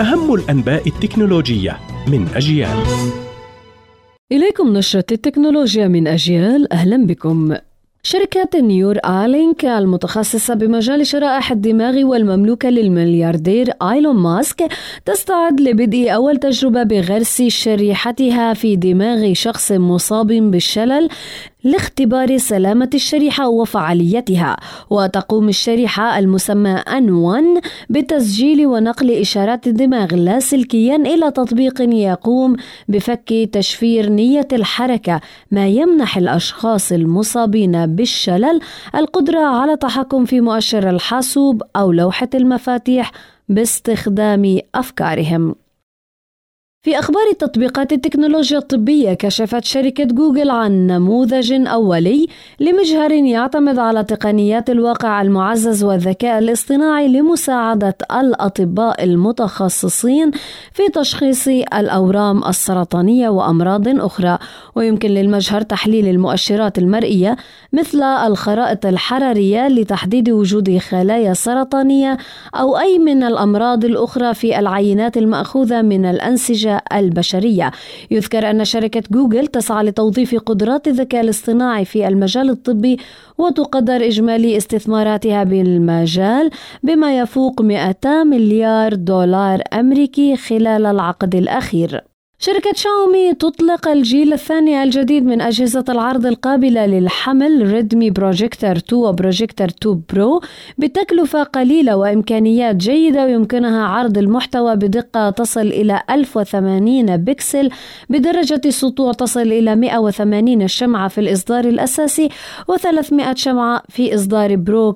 أهم الأنباء التكنولوجية من أجيال. إليكم نشرة التكنولوجيا من أجيال. أهلا بكم. شركة نيور آلينك المتخصصة بمجال شرائح الدماغ والمملوكة للملياردير آيلون ماسك تستعد لبدء أول تجربة بغرس شريحتها في دماغ شخص مصاب بالشلل. لاختبار سلامة الشريحة وفعاليتها. وتقوم الشريحة المسمى أن 1 بتسجيل ونقل إشارات الدماغ لاسلكيا إلى تطبيق يقوم بفك تشفير نية الحركة ما يمنح الأشخاص المصابين بالشلل القدرة على التحكم في مؤشر الحاسوب أو لوحة المفاتيح باستخدام أفكارهم. في أخبار تطبيقات التكنولوجيا الطبية كشفت شركة جوجل عن نموذج أولي لمجهر يعتمد على تقنيات الواقع المعزز والذكاء الاصطناعي لمساعدة الأطباء المتخصصين في تشخيص الأورام السرطانية وأمراض أخرى. ويمكن للمجهر تحليل المؤشرات المرئية مثل الخرائط الحرارية لتحديد وجود خلايا سرطانية أو أي من الأمراض الأخرى في العينات المأخوذة من الأنسجة البشرية. يذكر أن شركة جوجل تسعى لتوظيف قدرات الذكاء الاصطناعي في المجال الطبي وتقدر إجمالي استثماراتها بالمجال بما يفوق 200 مليار دولار أمريكي خلال العقد الأخير. شركة شاومي تطلق الجيل الثاني الجديد من أجهزة العرض القابلة للحمل Redmi Projector 2 وبروجيكتور 2 Pro بتكلفة قليلة وإمكانيات جيدة ويمكنها عرض المحتوى بدقة تصل إلى 1080 بكسل بدرجة سطوع تصل إلى 180 شمعة في الإصدار الأساسي و300 شمعة في إصدار برو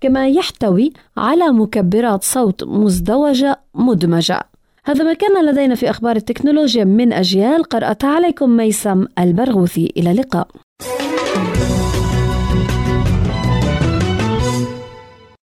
كما يحتوي على مكبرات صوت مزدوجة مدمجة. هذا ما كان لدينا في أخبار التكنولوجيا من أجيال. قرأتها عليكم ميسم البرغوثي. إلى اللقاء.